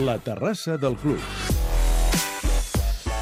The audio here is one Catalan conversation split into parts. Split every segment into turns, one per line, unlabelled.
La terrassa del club.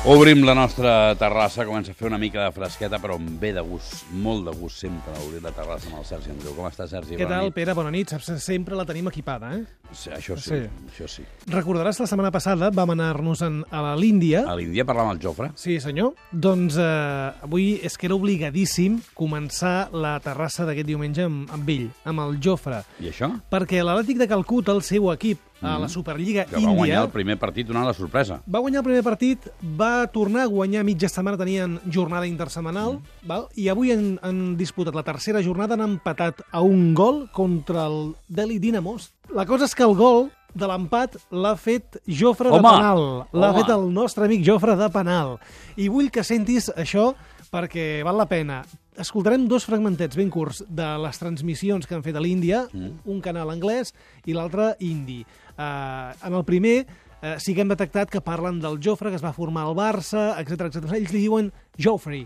Obrim la nostra terrassa, comença a fer una mica de fresqueta, però amb bé de gust, molt de gust sempre, obrir la terrassa amb el Sergi Andreu. Com està, Sergi?
Què
Bona
tal,
nit.
Pere? Bona nit. Saps, sempre la tenim equipada, eh?
Sí, això sí,
Sí.
això sí.
Recordaràs la setmana passada vam anar-nos en- a l'Índia.
A l'Índia parlar amb el Jofre.
Sí, senyor. Doncs eh, avui és que era obligadíssim començar la terrassa d'aquest diumenge amb, amb ell, amb el Jofre,
I això?
perquè l'Atlètic de Calcuta, el seu equip a la Superliga
Mm. Que va guanyar
Índia,
el primer partit donant la sorpresa.
va guanyar el primer partit, va tornar a guanyar mitja setmana, tenien jornada intersetmanal,
Mm.
val? i avui han, han disputat la tercera jornada, han empatat a un gol contra el Delhi Dinamos. La cosa és que el gol de l'empat l'ha fet Jofre de
Home!
penal. L'ha fet el nostre amic Jofre de penal. I vull que sentis això perquè val la pena. Escoltarem dos fragmentets ben curts de les transmissions que han fet a l'Índia,
Mm.
un canal anglès i l'altre indi. Uh, en el primer uh, sí que hem detectat que parlen del Jofre, que es va formar al Barça, etc etc. Ells li diuen. Jofre,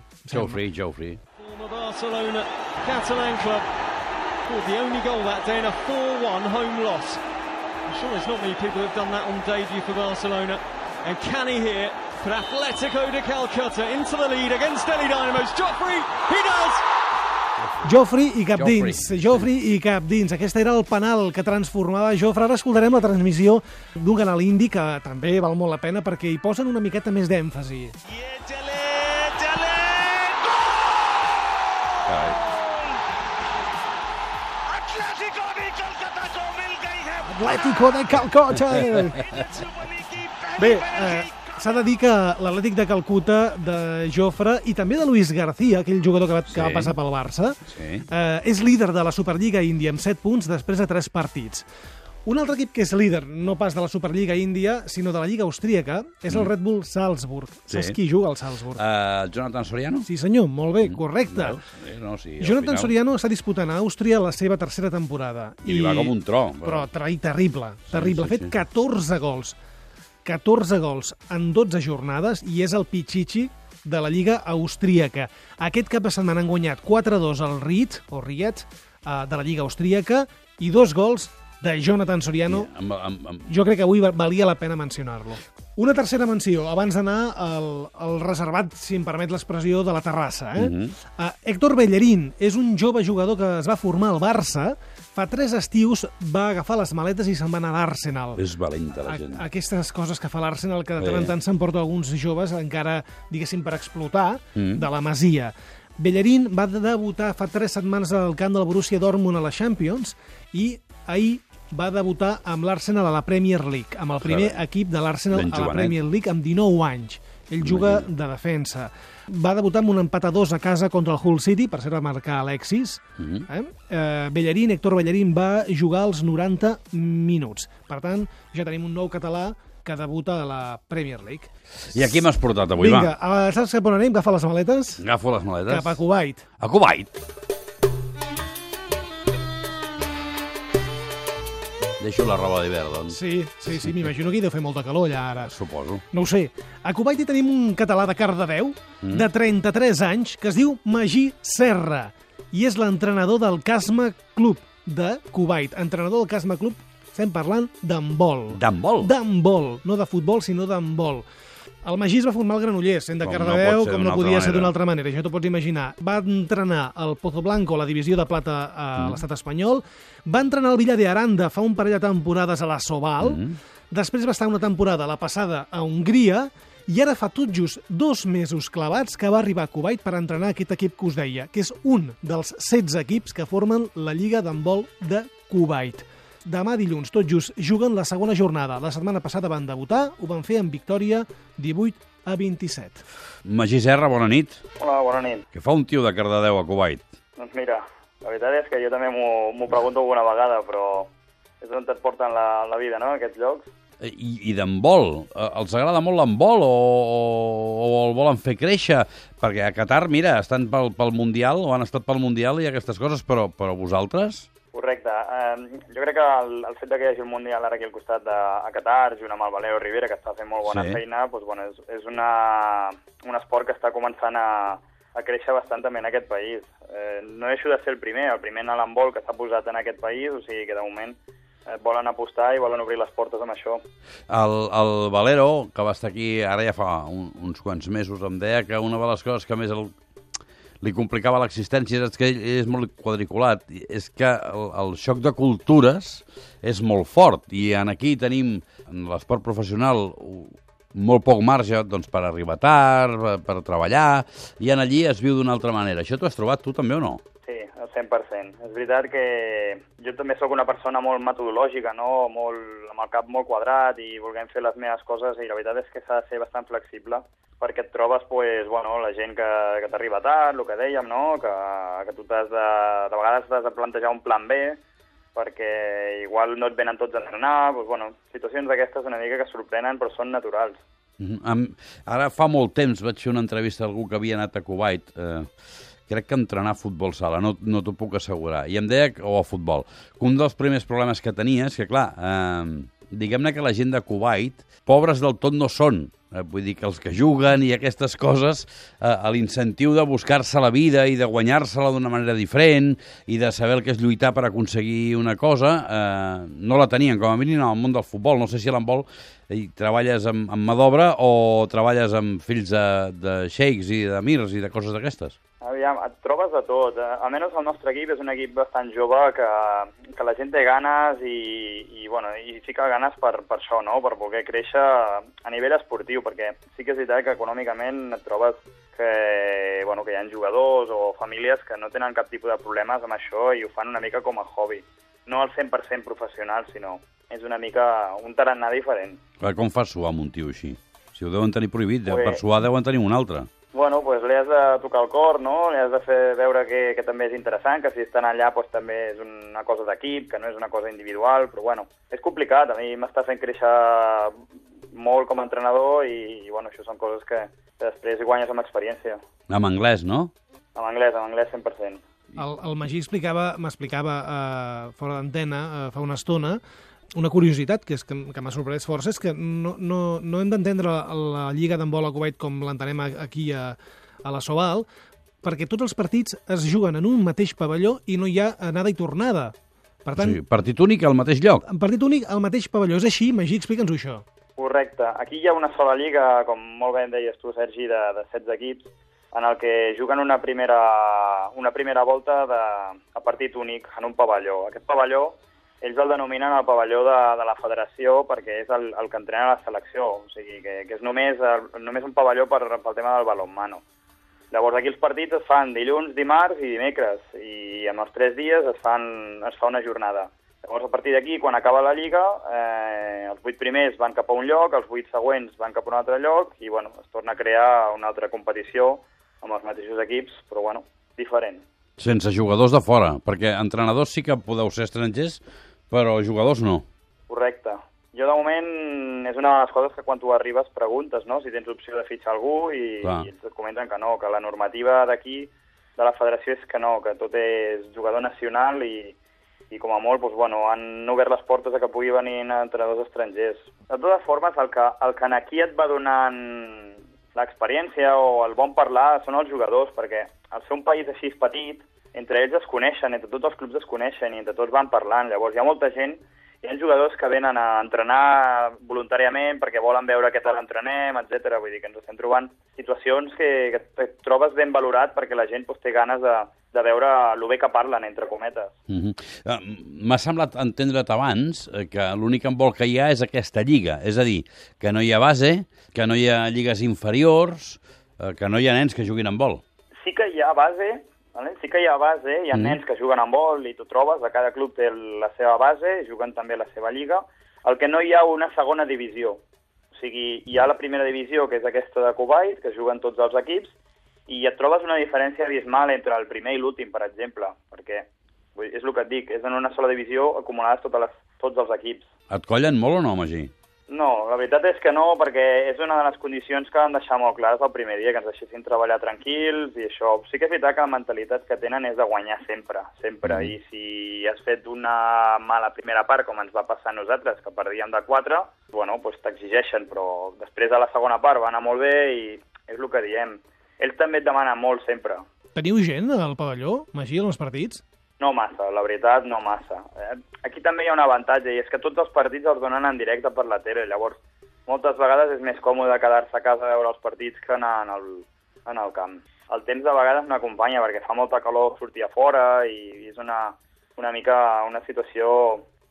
Jofre.
Former Barcelona Catalan club scored the only goal that day in a 4-1 home loss. I'm sure there's not many people who've done that on debut for Barcelona. And can he here put Atletico de Calcutta into the lead against Delhi Dynamos? Joffrey, he does!
Joffrey i cap
Joffrey.
dins. Jofri i cap dins. Aquest era el penal que transformava Jofre. Ara escoltarem la transmissió d'un canal indi que també val molt la pena perquè hi posen una miqueta més d'èmfasi.
I Gol! Atlético de
Atlético de Calcota! Bé, eh, s'ha de dir que l'Atlètic de Calcuta, de Jofre i també de Luis García, aquell jugador que va, que va
Sí.
passar pel Barça,
Sí.
eh, és líder de la Superliga Índia amb 7 punts després de 3 partits. Un altre equip que és líder, no pas de la Superliga Índia, sinó de la Lliga Austríaca, és el Red Bull Salzburg.
Mm. Sí.
Saps qui juga al Salzburg?
Uh, Jonathan Soriano?
Sí, senyor, molt bé, correcte.
Veus? Sí, no, sí,
Jonathan
final.
Soriano està disputant a Àustria la seva tercera temporada.
I li va com un tro.
Però tra- terrible, terrible.
sí,
ha fet
sí.
14 gols. 14 gols en 12 jornades i és el Pichichi de la Lliga Austríaca. Aquest cap de setmana han guanyat 4-2 al Ried, o Ried, eh, de la Lliga Austríaca, i dos gols de Jonathan Soriano.
Amb, amb, amb...
Jo crec que avui va- valia la pena mencionar-lo. Una tercera menció, abans d'anar al, al reservat, si em permet l'expressió, de la terrassa. Eh?
Mhm.
uh, Héctor Bellerín és un jove jugador que es va formar al Barça. Fa tres estius va agafar les maletes i se'n va anar a l'Arsenal.
És valenta la
A,
gent.
aquestes coses que fa l'Arsenal, que de tant en tant s'emporta alguns joves encara, diguéssim, per explotar,
Mm.
de la Masia. Bellerín va debutar fa tres setmanes al camp del Borussia Dortmund a la Champions i ahir va debutar amb l'Arsenal a la Premier League, amb el primer
Carai.
equip de l'Arsenal a la. Premier League amb 19 anys. Ell juga de defensa. Va debutar amb un empat a dos a casa contra el Hull City, per ser va marcar Alexis.
Mhm.
Eh? Eh, Bellerín, Héctor Bellerín, va jugar els 90 minuts. Per tant, ja tenim un nou català que debuta a la Premier League.
I aquí m'has portat avui,
Vinga,
va.
eh, saps cap on anem? Agafa les maletes.
Agafo les maletes.
Cap a Kuwait.
A Kuwait. Deixo la roba d'hivern, doncs.
Sí, sí, sí, m'imagino que hi deu fer molta calor allà ara.
Suposo.
No ho sé. A Kuwait hi tenim un català de Cardedeu,
Mm.
de 33 anys, que es diu Magí Serra, i és l'entrenador del Casma Club de Kuwait. Entrenador del Casma Club, estem parlant d'handbol.
D'handbol?
D'handbol, no de futbol, sinó d'handbol. El Magí es va formar al Granollers, sent de
Com no
Cardedeu,
ser
com no podia ser d'una altra manera, això t'ho pots imaginar. Va entrenar el Pozo Blanco, la divisió de plata a
Mm.
l'estat espanyol, va entrenar el Villa de Aranda fa un parell de temporades a la Sobal,
Mm.
després va estar una temporada, la passada, a Hongria, i ara fa tot just dos mesos clavats que va arribar a Kuwait per entrenar aquest equip que us deia, que és un dels 16 equips que formen la Lliga d'handbol de Kuwait. Demà dilluns, tot just, juguen la segona jornada. La setmana passada van debutar, ho van fer amb victòria 18 a 27.
Magí Serra, bona nit.
Hola, bona nit.
Que fa un tio de Cardedeu a Kuwait?
Doncs mira, la veritat és que jo també m'ho pregunto alguna vegada, però és on et porten la, la vida, no?, aquests llocs.
Eh, I, i d'handbol. Eh, Els agrada molt l'handbol o, o, o el volen fer créixer? Perquè a Qatar, mira, estan pel, pel Mundial, o han estat pel Mundial i aquestes coses, però, però vosaltres?
Correcte. Eh, jo crec que el, el fet que hi hagi el Mundial ara aquí al costat de a Qatar, junt amb el Valeo Rivera, que està fent molt bona
Sí.
feina, doncs, bueno, és, és una, un esport que està començant a, a créixer bastant també en aquest país. Eh, no deixo de ser el primer, el primer en l'handbol que s'ha posat en aquest país, o sigui que de moment eh, volen apostar i volen obrir les portes amb això.
El, el Valero, que va estar aquí ara ja fa un, uns quants mesos, em deia que una de les coses que més el, li complicava l'existència és que ell és molt quadriculat, és que el, el xoc de cultures és molt fort, i en aquí tenim, en l'esport professional, molt poc marge doncs, per arribar tard, per, per treballar, i en allí es viu d'una altra manera. Això t'ho has trobat tu també o no?
Sí, al 100%. És veritat que jo també sóc una persona molt metodològica, no? molt, amb el cap molt quadrat i volguem fer les meves coses i la veritat és que s'ha de ser bastant flexible perquè et trobes pues, bueno, la gent que, que t'arriba tard, el que dèiem, no? que, que tu t'has de, de vegades t'has de plantejar un plan B perquè igual no et venen tots a entrenar, doncs, bueno, situacions d'aquestes una mica que sorprenen però són naturals.
Mm -hmm. Ara fa molt temps vaig fer una entrevista a algú que havia anat a Kuwait, eh, crec que entrenar a futbol sala, no, no t'ho puc assegurar, i em deia, o a futbol, que un dels primers problemes que tenia és que, clar, eh, diguem-ne que la gent de Kuwait, pobres del tot no són, eh, vull dir que els que juguen i aquestes coses, eh, l'incentiu de buscar-se la vida i de guanyar-se-la d'una manera diferent i de saber el que és lluitar per aconseguir una cosa, eh, no la tenien, com a mínim, al món del futbol. No sé si a l'handbol i treballes amb, amb mà d'obra o treballes amb fills de, de xeics i d'amirs i de coses d'aquestes.
Aviam, et trobes de tot. Eh, Almenys el nostre equip és un equip bastant jove que, que la gent té ganes i, i, bueno, i fica ganes per, per això, no? per voler créixer a nivell esportiu, perquè sí que és veritat que econòmicament et trobes que, bueno, que hi ha jugadors o famílies que no tenen cap tipus de problemes amb això i ho fan una mica com a hobby. No al 100% professional, sinó és una mica un tarannà diferent.
Clar, com fas suar amb un tio així? Si ho deuen tenir prohibit,
Pues-
per suar deuen tenir un altre.
Bueno, pues li has de tocar el cor, no? Li has de fer veure que, que també és interessant, que si estan allà pues, també és una cosa d'equip, que no és una cosa individual, però bueno, és complicat. A mi m'està fent créixer molt com a entrenador i, i bueno, això són coses que, que després guanyes amb experiència.
Amb anglès, no?
En anglès, en anglès 100%.
El, el Magí explicava, m'explicava eh, fora d'antena eh, fa una estona una curiositat que, és que, que m'ha sorprès força és que no, no, no hem d'entendre la, la Lliga d'handbol a Kuwait com l'entenem aquí a, a la Soval perquè tots els partits es juguen en un mateix pavelló i no hi ha anada i tornada. Per
O
tant,
sigui, partit únic al mateix lloc.
partit únic al mateix pavelló. És així? Magí, explica'ns això.
Correcte. Aquí hi ha una sola lliga, com molt bé em deies tu, Sergi, de, de 16 equips, en el que juguen una primera, una primera volta de, a partit únic en un pavelló. Aquest pavelló ells el denominen el pavelló de, de la federació perquè és el, el que entrena la selecció, o sigui que, que és només, el, només un pavelló per, pel tema del balonmano. Llavors aquí els partits es fan dilluns, dimarts i dimecres i en els tres dies es, fan, es fa una jornada. Llavors a partir d'aquí, quan acaba la Lliga, eh, els vuit primers van cap a un lloc, els vuit següents van cap a un altre lloc i bueno, es torna a crear una altra competició amb els mateixos equips, però bueno, diferent.
Sense jugadors de fora, perquè entrenadors sí que podeu ser estrangers, però jugadors no.
Correcte. Jo, de moment, és una de les coses que quan tu arribes preguntes, no?, si tens opció de fitxar algú i,
Clar.
i et comenten que no, que la normativa d'aquí, de la federació, és que no, que tot és jugador nacional i, i com a molt, doncs, bueno, han obert les portes a que pugui venir entrenadors estrangers. De totes formes, el que, el que aquí et va donant l'experiència o el bon parlar són els jugadors, perquè al ser un país així petit, entre ells es coneixen, entre tots els clubs es coneixen i entre tots van parlant. Llavors hi ha molta gent, hi ha jugadors que venen a entrenar voluntàriament perquè volen veure què tal entrenem, etc. Vull dir que ens estem trobant situacions que, que et trobes ben valorat perquè la gent doncs, té ganes de, de veure el bé que parlen, entre cometes.
Uh -huh. M'ha semblat entendre't abans eh, que l'únic handbol que hi ha és aquesta lliga, és a dir, que no hi ha base, que no hi ha lligues inferiors, eh, que no hi ha nens que juguin amb vol.
sí que hi ha base, vale? sí que hi ha base, hi ha
Mm.
nens que juguen amb vol i tu trobes, a cada club té la seva base, juguen també la seva lliga, el que no hi ha una segona divisió. O sigui, hi ha la primera divisió, que és aquesta de Kuwait, que juguen tots els equips, i et trobes una diferència abismal entre el primer i l'últim, per exemple, perquè és el que et dic, és en una sola divisió acumulades totes les, tots els equips.
Et collen molt o no, Magí?
No, la veritat és que no, perquè és una de les condicions que van deixar molt clares el primer dia, que ens deixessin treballar tranquils i això. Sí que és veritat que la mentalitat que tenen és de guanyar sempre, sempre.
Mhm.
I si has fet una mala primera part, com ens va passar a nosaltres, que perdíem de 4, bueno, doncs t'exigeixen, però després de la segona part va anar molt bé i és el que diem. Ells també et demanen molt sempre.
Teniu gent al pavelló, Magí, en els partits?
No massa, la veritat, no massa. Eh, aquí també hi ha un avantatge, i és que tots els partits els donen en directe per la tele, llavors moltes vegades és més còmode quedar-se a casa a veure els partits que anar en el, en el camp. El temps de vegades m'acompanya perquè fa molta calor sortir a fora i és una, una mica una situació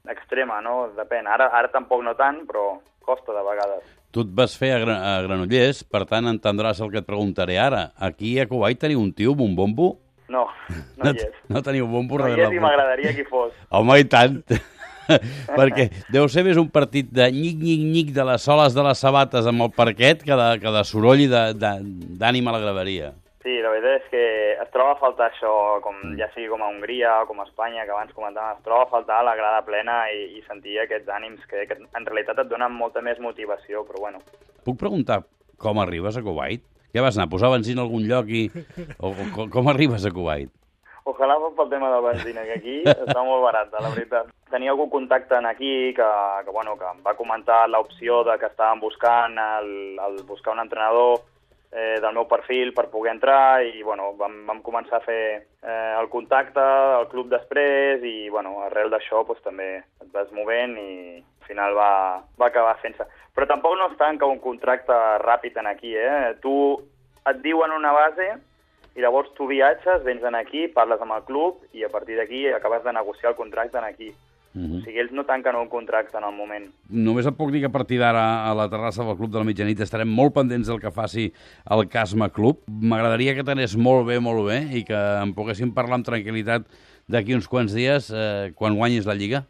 extrema, no? Depèn. Ara, ara tampoc no tant, però costa de vegades.
Tu et vas fer a, Gra a Granollers, per tant entendràs el que et preguntaré ara. Aquí a Kuwait teniu un tio un bombo?
No, no hi és.
No teniu
No hi
darrere
és i
la porta?
m'agradaria que hi fos.
Home, i tant. Perquè deu ser més un partit de nyic-nyic-nyic de les soles de les sabates amb el parquet que de, que de soroll i de- de- d'ànima a la graveria.
Sí, la veritat és que es troba a faltar això, com, ja sigui com a Hongria o com a Espanya, que abans comentàvem, es troba a faltar la grada plena i, i sentir aquests ànims que, que en realitat et donen molta més motivació, però bueno.
Puc preguntar com arribes a Kuwait? Què vas anar? Posar benzina a algun lloc i... O, o, com- com arribes a Kuwait?
Ojalà fos pel tema de la benzina, que aquí està molt barata, la veritat. Tenia algun contacte en aquí que, que, bueno, que em va comentar l'opció de que estàvem buscant el, el buscar un entrenador eh, del meu perfil per poder entrar i bueno, vam, vam començar a fer eh, el contacte al club després i bueno, arrel d'això doncs, també et vas movent i final va, va acabar fent-se. Però tampoc no es tanca un contracte ràpid en aquí, eh? Tu et diuen una base i llavors tu viatges, vens en aquí, parles amb el club i a partir d'aquí acabes de negociar el contracte en aquí.
Uh
O sigui, ells no tanquen un contracte en el moment.
Només et puc dir que a partir d'ara a la terrassa del Club de la Mitjanit estarem molt pendents del que faci el Casma Club. M'agradaria que t'anés molt bé, molt bé, i que en poguéssim parlar amb tranquil·litat d'aquí uns quants dies eh, quan guanyis la Lliga.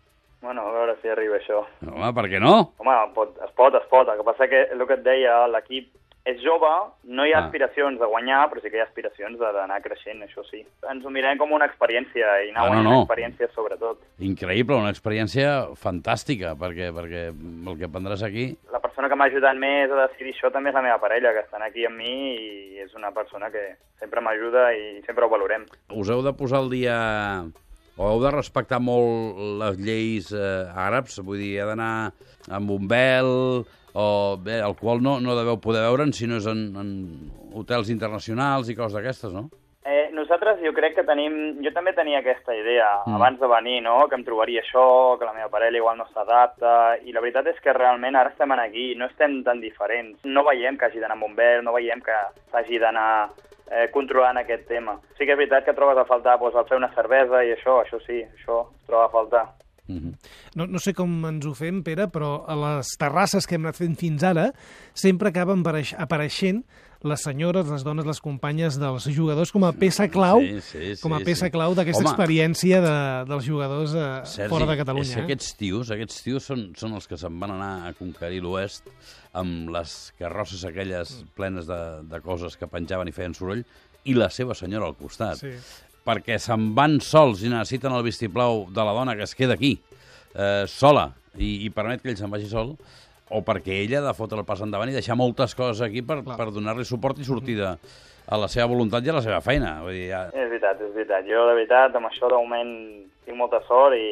Si arriba això.
Home, per què no?
Home, pot, es pot, es pot. El que passa que el que et deia, l'equip és jove, no hi ha
Ah.
aspiracions de guanyar, però sí que hi ha aspiracions de- d'anar creixent, això sí. Ens ho mirem com una experiència i anar
Ah, no, no.
experiències sobretot.
Increïble, una experiència fantàstica, perquè, perquè el que prendràs aquí...
La persona que m'ha ajudat més a decidir això també és la meva parella, que estan aquí amb mi i és una persona que sempre m'ajuda i sempre ho valorem.
Us heu de posar el dia... O heu de respectar molt les lleis eh, àrabs, vull dir, ha d'anar amb un vel, o bé, el qual no, no deveu poder veure'n si no és en, en hotels internacionals i coses d'aquestes, no?
Eh, nosaltres jo crec que tenim... Jo també tenia aquesta idea
Mm.
abans de venir, no?, que em trobaria això, que la meva parella igual no s'adapta, i la veritat és que realment ara estem aquí, no estem tan diferents. No veiem que hagi d'anar amb un vel, no veiem que s'hagi d'anar eh, controlant aquest tema. Sí que és veritat que trobes a faltar doncs, el fer una cervesa i això, això sí, això troba a faltar.
Mm -hmm.
No, no sé com ens ho fem, Pere, però a les terrasses que hem anat fent fins ara sempre acaben apareix- apareixent les senyores, les dones, les companyes dels jugadors com a peça clau,
Sí, sí, sí,
com a peça
sí.
clau d'aquesta experiència de, dels jugadors eh,
Sergi,
fora de Catalunya.
és que aquests tios, aquests tios són, són els que se'n van anar a conquerir l'oest amb les carrosses aquelles plenes de, de coses que penjaven i feien soroll i la seva senyora al costat.
Sí.
Perquè se'n van sols i necessiten el vistiplau de la dona que es queda aquí, eh, sola, i, i permet que ell se'n vagi sol, o perquè ella ha de fotre el pas endavant i deixar moltes coses aquí per,
Clar.
per donar-li suport i sortir de, a la seva voluntat i a la seva feina. Vull dir, ja,
És veritat, és veritat. Jo, de veritat, amb això de moment tinc molta sort i,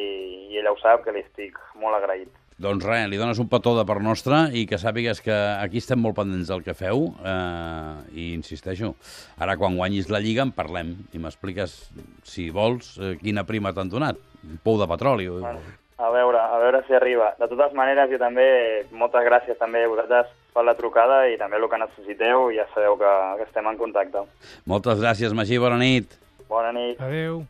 i ella ho sap, que li estic molt agraït.
Doncs res, li dones un petó de part nostra i que sàpigues que aquí estem molt pendents del que feu eh, i insisteixo, ara quan guanyis la Lliga en parlem i m'expliques, si vols, eh, quina prima t'han donat. Un pou de petroli. o-
Bueno, a veure, a veure si arriba. De totes maneres, jo també, moltes gràcies també a vosaltres per la trucada i també el que necessiteu, ja sabeu que, que estem en contacte.
Moltes gràcies, Magí, bona nit.
Bona nit.
Adéu.